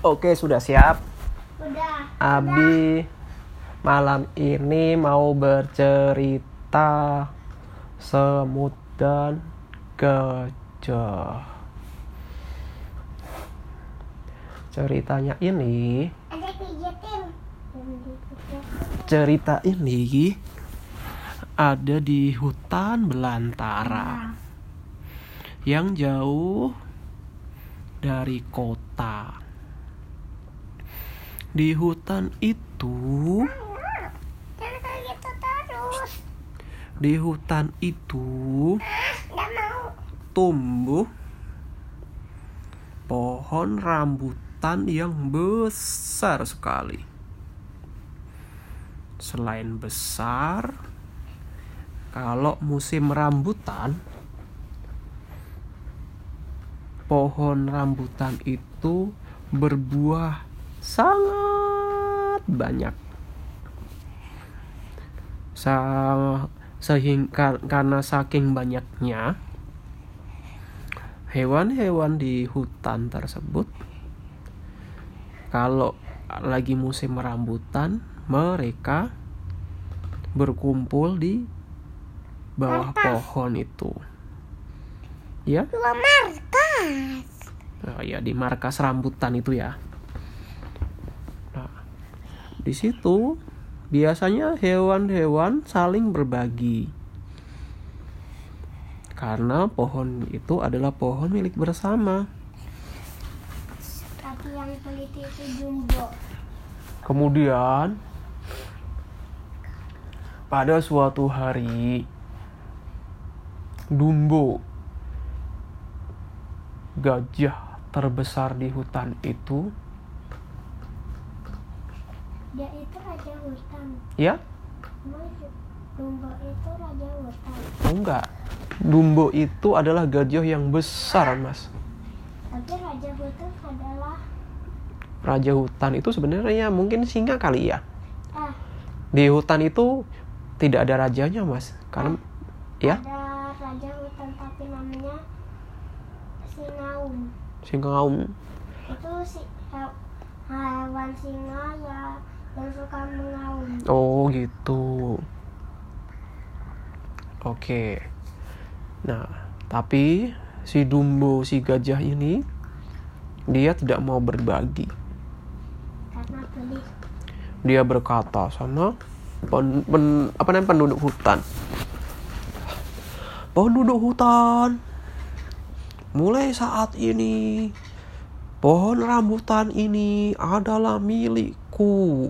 Oke, sudah siap. Udah. Abi malam ini mau bercerita semut dan gajah. Ceritanya ini, cerita ini ada di hutan belantara yang jauh dari kota. Di hutan itu, gitu di hutan itu tumbuh pohon rambutan yang besar sekali. Selain besar, kalau musim rambutan, pohon rambutan itu berbuah sangat banyak. Sa- sehingga karena saking banyaknya hewan-hewan di hutan tersebut kalau lagi musim rambutan mereka berkumpul di bawah pohon itu ya Dua markas. oh, ya di markas rambutan itu ya di situ biasanya hewan-hewan saling berbagi karena pohon itu adalah pohon milik bersama Tapi yang pelit itu jumbo. Kemudian pada suatu hari Dumbo gajah terbesar di hutan itu Dia itu raja hutan. ya jumbo itu raja hutan. oh enggak. Dumbo itu adalah gajah yang besar mas. Tapi raja hutan adalah Raja hutan itu sebenarnya mungkin singa kali ya? Ah. Di hutan itu tidak ada rajanya mas. Karena ya? Ada raja hutan tapi namanya singaum. singaum Itu si he- hewan singa ya yang suka mengaum. Oh gitu. Oke. Nah, tapi si Dumbo si gajah ini dia tidak mau berbagi. Karena. Dia berkata sana pen, pen- apa namanya penduduk hutan. Penduduk hutan. Mulai saat ini pohon rambutan ini adalah milikku.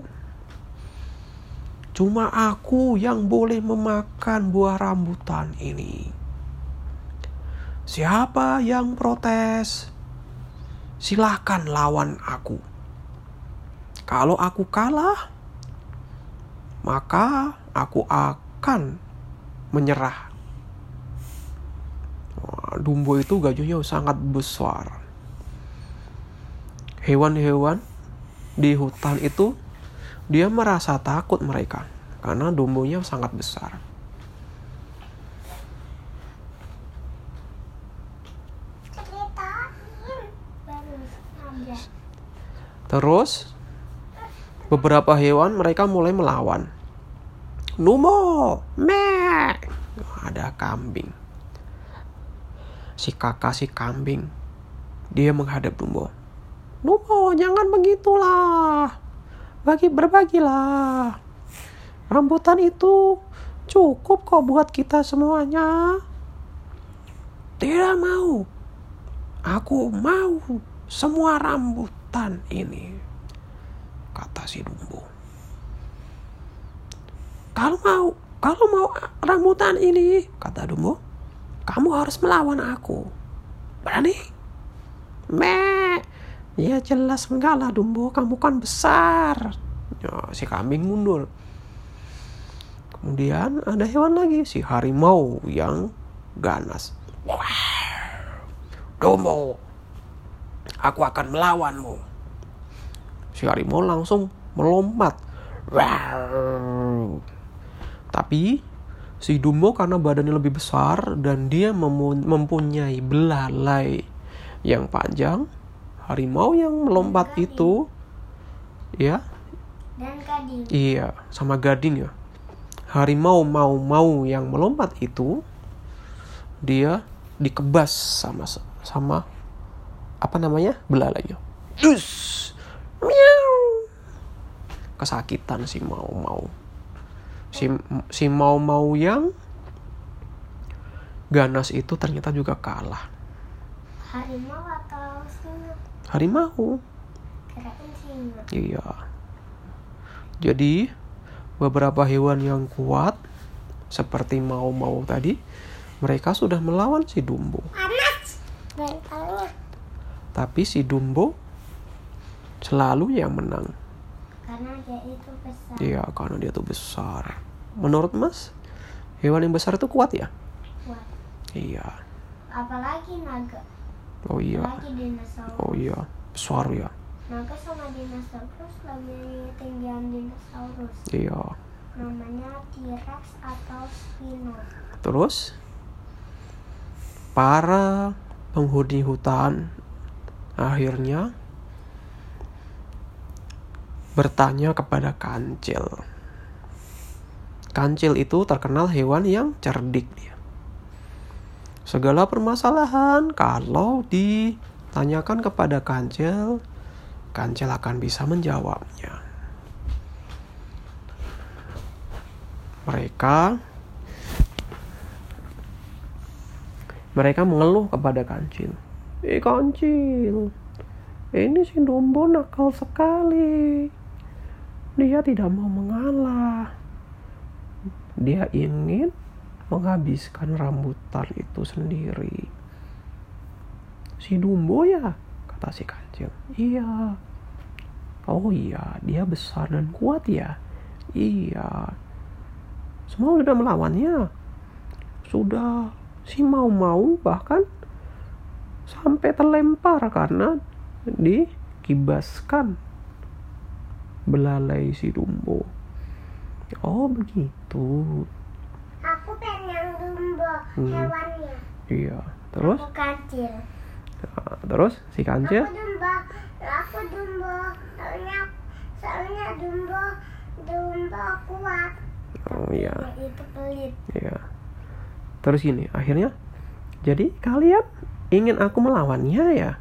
Cuma aku yang boleh memakan buah rambutan ini. Siapa yang protes? Silahkan lawan aku. Kalau aku kalah, maka aku akan menyerah. Dumbo itu gajahnya sangat besar. Hewan-hewan di hutan itu dia merasa takut mereka karena dumbonya sangat besar. Terus beberapa hewan mereka mulai melawan. Numo, me, ada kambing. Si kakak si kambing, dia menghadap Dumbo. Numo, jangan begitulah. Bagi berbagilah. Rambutan itu cukup kok buat kita semuanya. Tidak mau. Aku mau semua rambutan ini. Kata si Dumbo. Kalau mau, kalau mau rambutan ini, kata Dumbo, kamu harus melawan aku. Berani? Me, ya jelas enggak lah Dumbo, kamu kan besar. Ya, si kambing mundur. Kemudian ada hewan lagi, si harimau yang ganas. Dumbo, aku akan melawanmu. Si harimau langsung melompat. Tapi si Dumbo karena badannya lebih besar dan dia mempunyai belalai yang panjang, harimau yang melompat Gading. itu ya. Dan gading. iya sama gading ya. Harimau mau mau yang melompat itu dia dikebas sama sama apa namanya? Belalainya dus! Miau! Kesakitan si mau mau si si mau mau yang ganas itu ternyata juga kalah. Harimau atau singa? Harimau. Iya. Jadi beberapa hewan yang kuat seperti mau-mau tadi, mereka sudah melawan si Dumbo. Tapi si Dumbo selalu yang menang. Karena dia itu besar. Iya, karena dia tuh besar. Menurut Mas, hewan yang besar itu kuat ya? Kuat. Iya. Apalagi naga. Oh iya. Dinosaurus. Oh iya. Besar ya. Naga sama dinosaurus lebih tinggian dinosaurus. Iya. Namanya T-Rex atau Spino. Terus para penghuni hutan akhirnya bertanya kepada kancil. Kancil itu terkenal hewan yang cerdik dia. Segala permasalahan kalau ditanyakan kepada kancil, kancil akan bisa menjawabnya. Mereka mereka mengeluh kepada kancil. Eh kancil, ini si Dumbo nakal sekali. Dia tidak mau mengalah. Dia ingin menghabiskan rambutan itu sendiri. Si Dumbo ya, kata si kancil. Iya. Oh iya, dia besar dan kuat ya. Iya. Semua sudah melawannya. Sudah si mau-mau bahkan sampai terlempar karena dikibaskan belalai si Dumbo. Oh begitu. Hmm. hewannya. Iya. Terus, Aku kancil. Nah, terus si kancil. Aku Dumbo. Aku Dumbo. Soalnya soalnya Dumbo Dumbo kuat. Oh iya, itu pelit. iya. Terus gini, akhirnya jadi kalian ingin aku melawannya ya?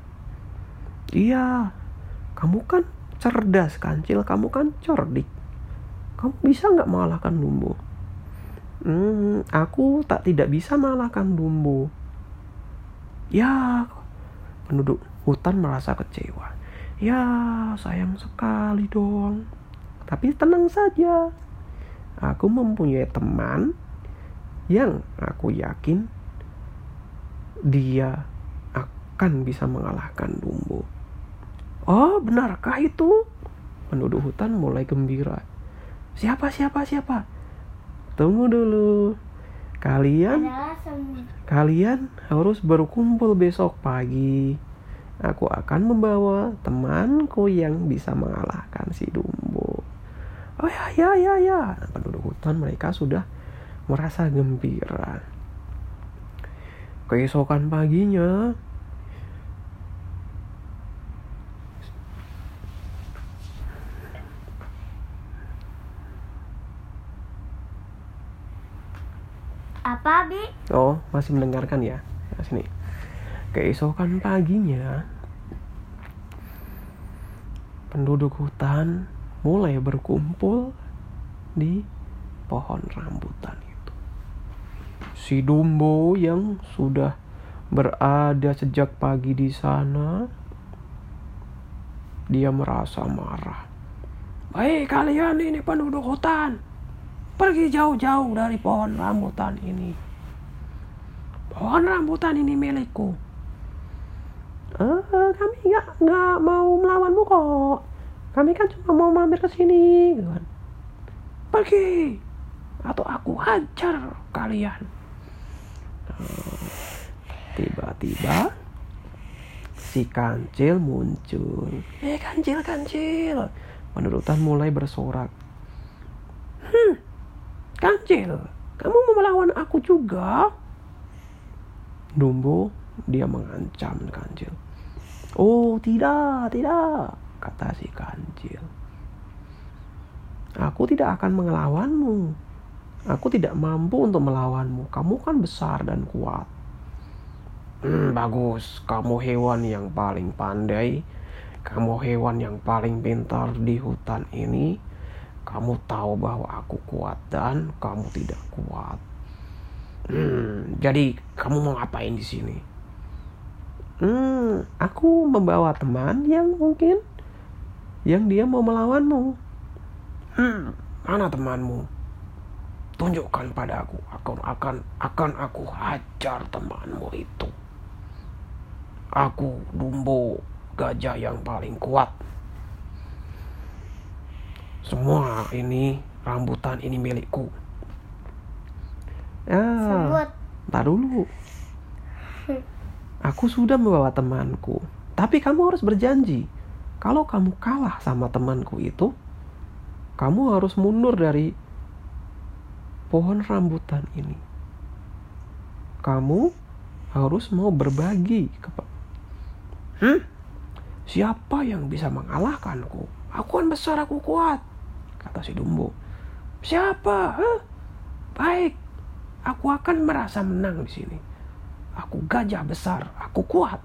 Iya. Kamu kan cerdas kancil, kamu kan cerdik. Kamu bisa nggak mengalahkan Dumbo? Hmm, aku tak tidak bisa mengalahkan Dumbo. Ya, penduduk hutan merasa kecewa. Ya, sayang sekali dong. Tapi tenang saja. Aku mempunyai teman yang aku yakin dia akan bisa mengalahkan Dumbo. Oh, benarkah itu? Penduduk hutan mulai gembira. Siapa, siapa, siapa? Tunggu dulu. Kalian. Kalian harus berkumpul besok pagi. Aku akan membawa temanku yang bisa mengalahkan si Dumbo. Oh ya, ya, ya, ya. Penduduk hutan mereka sudah merasa gembira. Keesokan paginya, Apa, Bi? Oh masih mendengarkan ya? Nah, sini. Keesokan paginya, penduduk hutan mulai berkumpul di pohon rambutan itu. Si Dumbo yang sudah berada sejak pagi di sana, dia merasa marah. Baik kalian ini penduduk hutan, pergi jauh-jauh dari pohon rambutan ini. Pohon rambutan ini milikku. Eh, kami nggak nggak mau melawanmu kok. Kami kan cuma mau mampir ke sini, gitu kan. Pergi, atau aku hajar kalian. Eh, Tiba-tiba si kancil muncul. Eh kancil kancil. Pendudukan mulai bersorak. Hmm, kancil, kamu mau melawan aku juga? Dumbo dia mengancam kancil. Oh tidak, tidak, kata si kancil. Aku tidak akan melawanmu. Aku tidak mampu untuk melawanmu. Kamu kan besar dan kuat. Hmm, bagus. Kamu hewan yang paling pandai. Kamu hewan yang paling pintar di hutan ini. Kamu tahu bahwa aku kuat dan kamu tidak kuat. Hmm, jadi kamu mau ngapain di sini? Hmm, aku membawa teman yang mungkin yang dia mau melawanmu. Hmm, mana temanmu? Tunjukkan padaku. Aku akan akan aku hajar temanmu itu. Aku Dumbo, gajah yang paling kuat. Semua ini rambutan ini milikku. Sebut. Ntar dulu. Aku sudah membawa temanku. Tapi kamu harus berjanji. Kalau kamu kalah sama temanku itu, kamu harus mundur dari pohon rambutan ini. Kamu harus mau berbagi kepada Hmm? Siapa yang bisa mengalahkanku? Aku kan besar, aku kuat. Kata si Dumbo. Siapa? Hah? Baik, aku akan merasa menang di sini. Aku gajah besar, aku kuat.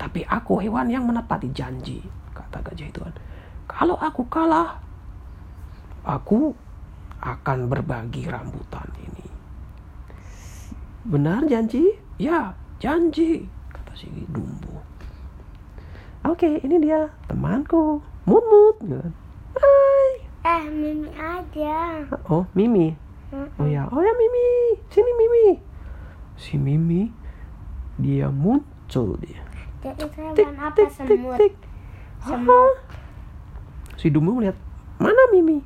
Tapi aku hewan yang menepati janji, kata gajah itu kan. Kalau aku kalah, aku akan berbagi rambutan ini. Benar janji? Ya, janji, kata si Dumbo. Oke, ini dia temanku, Mumut. kan. Hai. Eh, Mimi aja. Oh, Mimi. Oh ya, oh ya Mimi, sini Mimi. Si Mimi, dia muncul dia. Jadi Tik, hewan apa tik, tik, tik. Semut. Si Dumbo melihat, mana Mimi?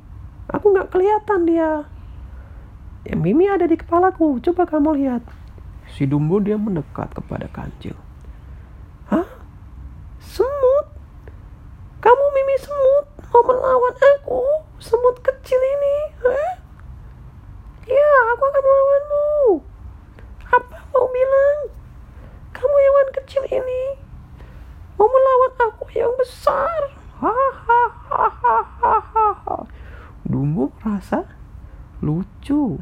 Aku nggak kelihatan dia. Ya Mimi ada di kepalaku, coba kamu lihat. Si Dumbo dia mendekat kepada kancil. Hah? Semut? Kamu Mimi semut mau melawan aku? Semut kecil ini? Hah? Ya, aku akan melawanmu. Apa mau bilang? Kamu hewan kecil ini mau melawan aku yang besar. Hahaha. Dumbo merasa lucu.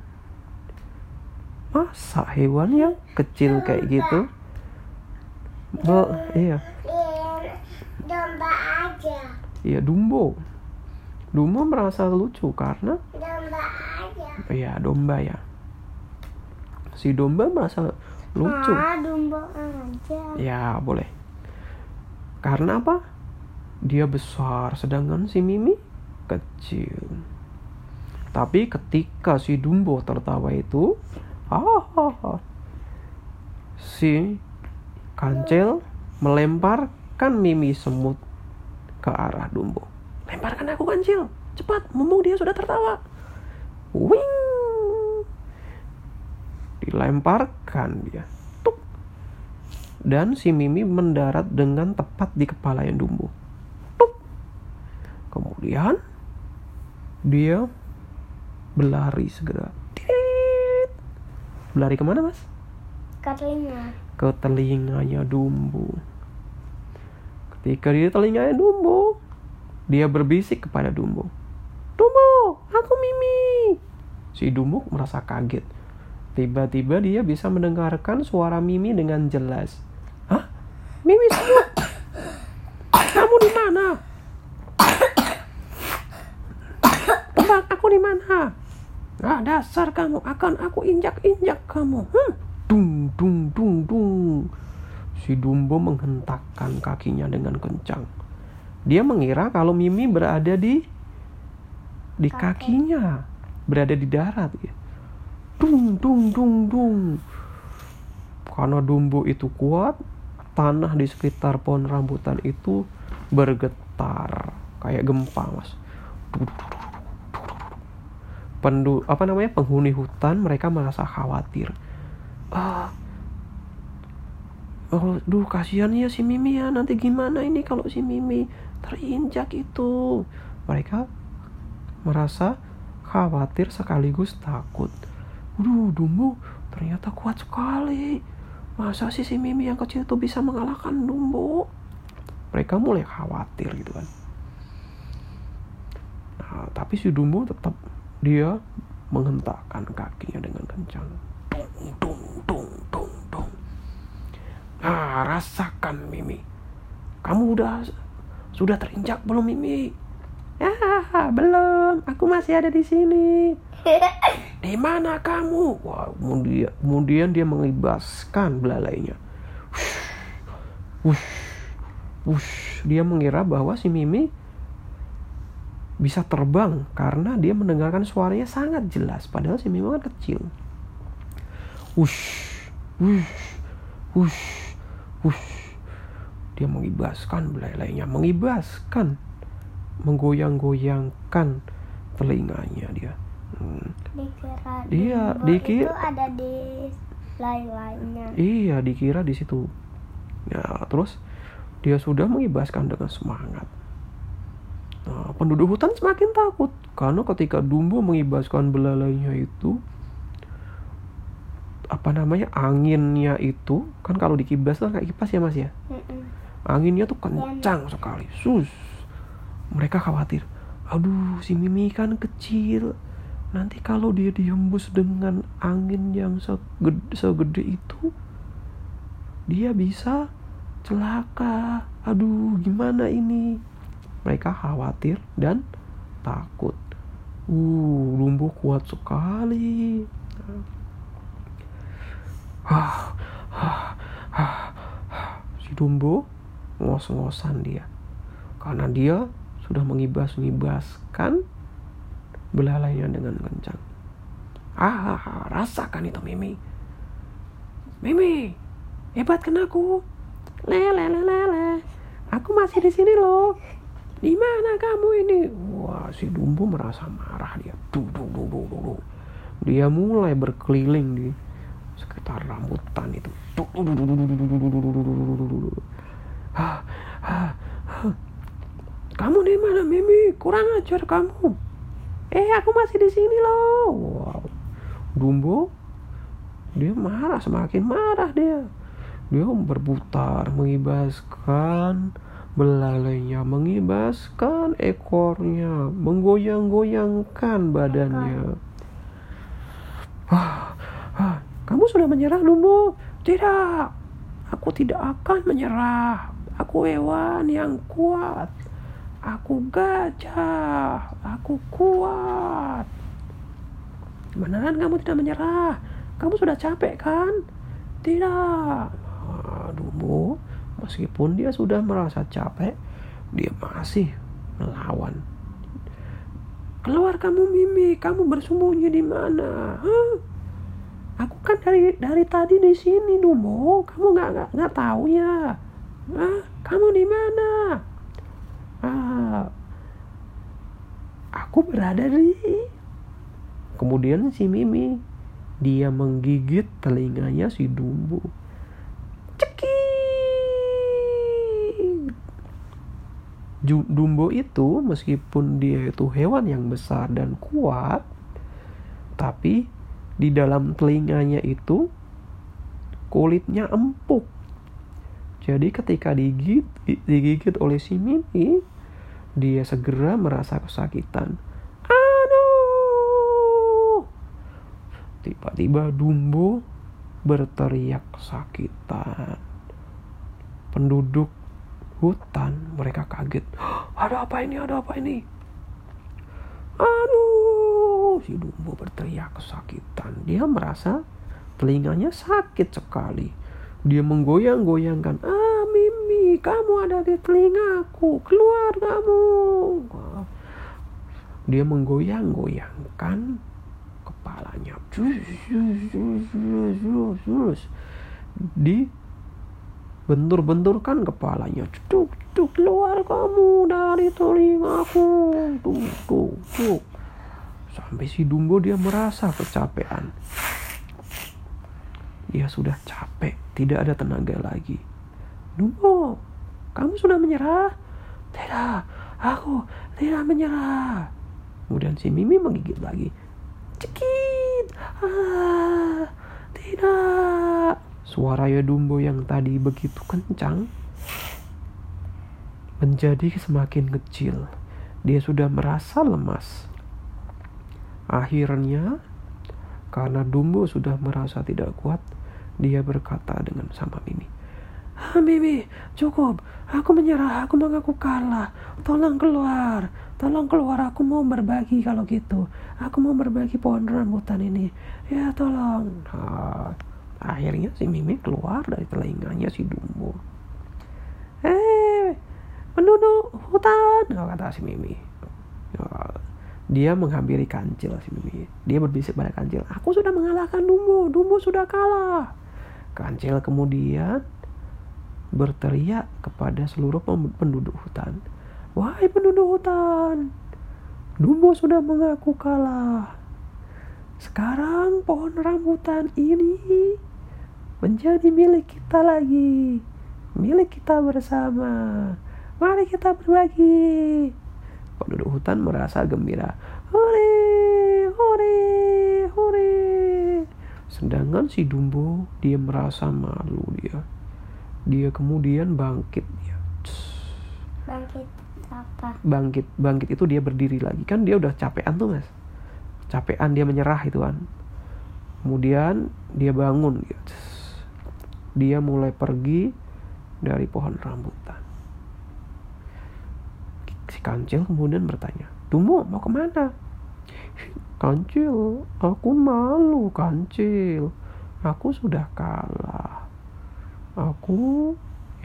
Masa hewan yang kecil kayak gitu? Be, iya, Domba aja. iya Dumbo. Dumbo merasa lucu karena. Ya domba ya. Si domba merasa lucu. Ah, domba aja. Ya, boleh. Karena apa? Dia besar, sedangkan si Mimi kecil. Tapi ketika si Dumbo tertawa itu, hahaha, si Kancil melemparkan Mimi semut ke arah Dumbo. Lemparkan aku Kancil, cepat, mumpung dia sudah tertawa. Wing! Dilemparkan dia. Tuk dan si Mimi mendarat dengan tepat di kepala yang Dumbo. Tuk. Kemudian dia berlari segera. Tit. Berlari ke mana mas? Ke telinga. Ke telinganya Dumbo. Ketika dia telinganya Dumbo, dia berbisik kepada Dumbo. Dumbo, aku Mimi. Si Dumbo merasa kaget. Tiba-tiba dia bisa mendengarkan suara Mimi dengan jelas. Hah? Mimi semut? Kamu di mana? Tebak aku di mana? Ah, dasar kamu akan aku injak-injak kamu. Hmm. Dung, dung, dung, dung. Si Dumbo menghentakkan kakinya dengan kencang. Dia mengira kalau Mimi berada di di kakinya, berada di darat. Ya. Dung, dung, dung, dung. Karena Dumbo itu kuat, tanah di sekitar pohon rambutan itu bergetar kayak gempa, mas. Pendu, apa namanya penghuni hutan mereka merasa khawatir. Ah, oh, duh kasihan ya si Mimi ya nanti gimana ini kalau si Mimi terinjak itu. Mereka merasa khawatir sekaligus takut. Waduh, Dumbo ternyata kuat sekali. masa sih si Mimi yang kecil itu bisa mengalahkan Dumbo mereka mulai khawatir gitu kan. Nah tapi si Dumbo tetap dia menghentakkan kakinya dengan kencang. Dung dung dung dung dung. Nah rasakan Mimi. Kamu udah sudah terinjak belum Mimi ah belum aku masih ada di sini di mana kamu? Wah, kemudian, kemudian dia mengibaskan belalainya. Wush, wush, Dia mengira bahwa si Mimi bisa terbang karena dia mendengarkan suaranya sangat jelas. Padahal si Mimi kan kecil. Wush, wush, wush, wush. Dia mengibaskan belalainya, mengibaskan, menggoyang-goyangkan telinganya dia. Hmm. Dikira Iya, Dumbo dikira- itu ada di lain-lainnya. Iya, dikira di situ. Ya, terus dia sudah mengibaskan dengan semangat. Nah, penduduk hutan semakin takut karena ketika Dumbo mengibaskan belalainya itu apa namanya anginnya itu kan kalau dikibas kan kayak kipas ya mas ya Mm-mm. anginnya tuh kencang sekali sus mereka khawatir aduh si Mimi kan kecil. Nanti kalau dia dihembus dengan angin yang segede, segede itu dia bisa celaka. Aduh gimana ini? Mereka khawatir dan takut. Uh Dumbo kuat sekali. Ah, ah, ah. si Dumbo ngos-ngosan dia. Karena dia sudah mengibas-ngibaskan belalainya dengan kencang ah rasakan itu Mimi Mimi hebat kan aku lele lele lele aku masih di sini loh di mana kamu ini wah si Dumbo merasa marah dia duh, duh, duh, duh, duh, duh. dia mulai berkeliling di sekitar rambutan itu Duh, duh, duh, duh, duh, duh, duh, duh, duh, duh, duh, duh, duh, duh, duh, duh. Hah, hah, hah. Kamu di mana Mimi kurang ajar kamu. Eh aku masih di sini loh. Wow. Dumbo dia marah semakin marah dia. Dia berputar mengibaskan belalainya mengibaskan ekornya menggoyang-goyangkan badannya. Wah, ah, kamu sudah menyerah Dumbo? Tidak. Aku tidak akan menyerah. Aku hewan yang kuat aku gajah aku kuat. Beneran kamu tidak menyerah? Kamu sudah capek kan? Tidak. Ah, Dumbo meskipun dia sudah merasa capek dia masih melawan. Keluar kamu Mimi kamu bersembunyi di mana? Hah? aku kan dari dari tadi di sini Dumbo kamu nggak nggak nggak tahu ya? Hah? kamu di mana ah aku berada di kemudian si Mimi dia menggigit telinganya si Dumbo cekik. Ju- Dumbo itu meskipun dia itu hewan yang besar dan kuat tapi di dalam telinganya itu kulitnya empuk jadi ketika digigit, digigit oleh si Mimi dia segera merasa kesakitan. Aduh! Tiba-tiba Dumbo berteriak kesakitan. Penduduk hutan mereka kaget. Ada apa ini? Ada apa ini? Aduh! Si Dumbo berteriak kesakitan. Dia merasa telinganya sakit sekali dia menggoyang-goyangkan ah Mimi kamu ada di telingaku keluar kamu dia menggoyang-goyangkan kepalanya. Di bentur-benturkan kepalanya. Cuk cuk keluar kamu dari telingaku. Tuh tuh tuh sampai si Dumbo dia merasa kecapean. Dia sudah capek tidak ada tenaga lagi. Dumbo kamu sudah menyerah? Tidak. Aku tidak menyerah. Kemudian si Mimi menggigit lagi. Cekit. Ah tidak. Suara Dumbo yang tadi begitu kencang menjadi semakin kecil. Dia sudah merasa lemas. Akhirnya, karena Dumbo sudah merasa tidak kuat, dia berkata dengan sama Mimi, Ah, Mimi, cukup. Aku menyerah. Aku mengaku kalah. Tolong keluar. Tolong keluar. Aku mau berbagi kalau gitu. Aku mau berbagi pohon rambutan ini. Ya, tolong. Nah, akhirnya si Mimi keluar dari telinganya si Dumbo. Eh, penduduk hutan. Oh, kata si Mimi. Oh, dia menghampiri kancil si Mimi. Dia berbisik pada kancil. Aku sudah mengalahkan Dumbo. Dumbo sudah kalah. Kancil kemudian berteriak kepada seluruh penduduk hutan. Wahai penduduk hutan, Dumbo sudah mengaku kalah. Sekarang pohon rambutan ini menjadi milik kita lagi. Milik kita bersama. Mari kita berbagi. Penduduk hutan merasa gembira. Hore, hore, hore. Sedangkan si Dumbo dia merasa malu dia. Dia kemudian bangkit ya bangkit apa? Bangkit bangkit itu dia berdiri lagi. Kan dia udah capean tuh mas. Capean dia menyerah itu kan. Kemudian dia bangun ya. dia mulai pergi dari pohon rambutan. Si kancil kemudian bertanya Dumbo mau ke mana kancil aku malu kancil aku sudah kalah aku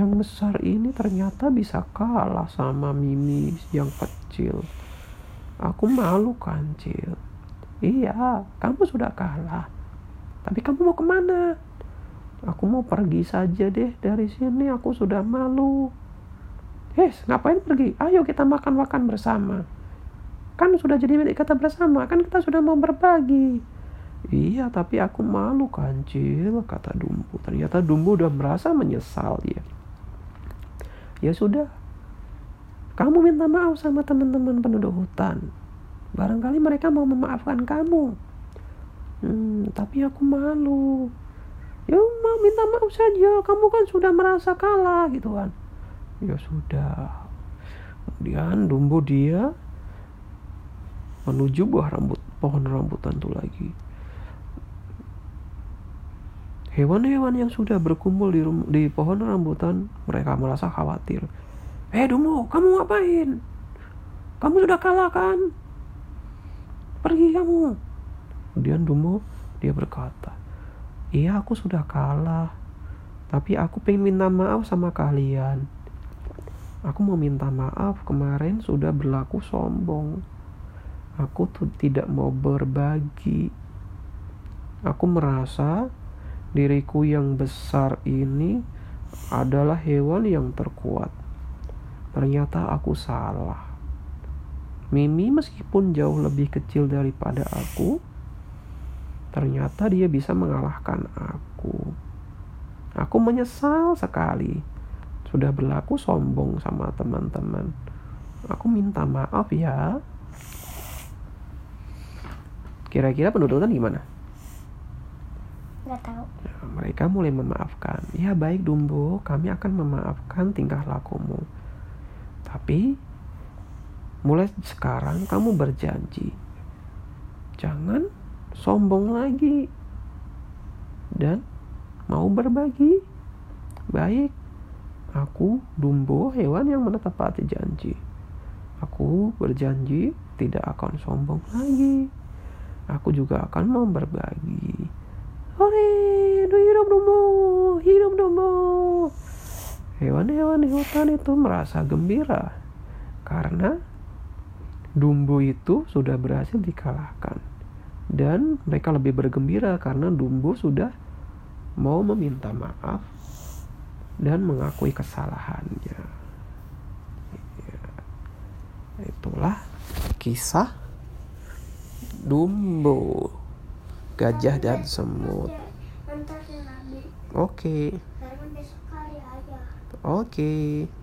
yang besar ini ternyata bisa kalah sama Mimi yang kecil. Aku malu kancil. Iya, kamu sudah kalah. Tapi kamu mau ke mana? Aku mau pergi saja deh dari sini. Aku sudah malu. Eh, ngapain pergi? Ayo kita makan-makan bersama. Kan sudah jadi milik kita bersama. Kan kita sudah mau berbagi. Iya, tapi aku malu kancil, kata Dumbo. Ternyata Dumbo udah merasa menyesal dia. Ya sudah, kamu minta maaf sama teman-teman penduduk hutan. Barangkali mereka mau memaafkan kamu. Hmm, tapi aku malu. Ya mau minta maaf saja, kamu kan sudah merasa kalah gitu kan. Ya sudah. Kemudian Dumbo dia menuju buah rambut pohon rambutan itu lagi Hewan-hewan yang sudah berkumpul di, di pohon rambutan, mereka merasa khawatir. Eh, Dumo, kamu ngapain? Kamu sudah kalah kan? Pergi kamu. Kemudian Dumo, dia berkata, Iya, aku sudah kalah. Tapi aku pengen minta maaf sama kalian. Aku mau minta maaf kemarin sudah berlaku sombong. Aku tuh tidak mau berbagi. Aku merasa diriku yang besar ini adalah hewan yang terkuat. Ternyata aku salah. Mimi meskipun jauh lebih kecil daripada aku, ternyata dia bisa mengalahkan aku. Aku menyesal sekali. Sudah berlaku sombong sama teman-teman. Aku minta maaf ya. Kira-kira penuturan gimana? Gak tahu. Nah, mereka mulai memaafkan. Ya baik Dumbo, kami akan memaafkan tingkah lakumu. Tapi mulai sekarang kamu berjanji. Jangan sombong lagi. Dan mau berbagi. Baik, aku Dumbo hewan yang menepati janji. Aku berjanji tidak akan sombong lagi. Aku juga akan mau berbagi Hore, hidup Dumbo, hidup Dumbo. Hewan-hewan di hutan itu merasa gembira karena Dumbo itu sudah berhasil dikalahkan. Dan mereka lebih bergembira karena Dumbo sudah mau meminta maaf dan mengakui kesalahannya. Ya, itulah kisah Dumbo gajah dan semut. Oke. Okay. Oke. Okay.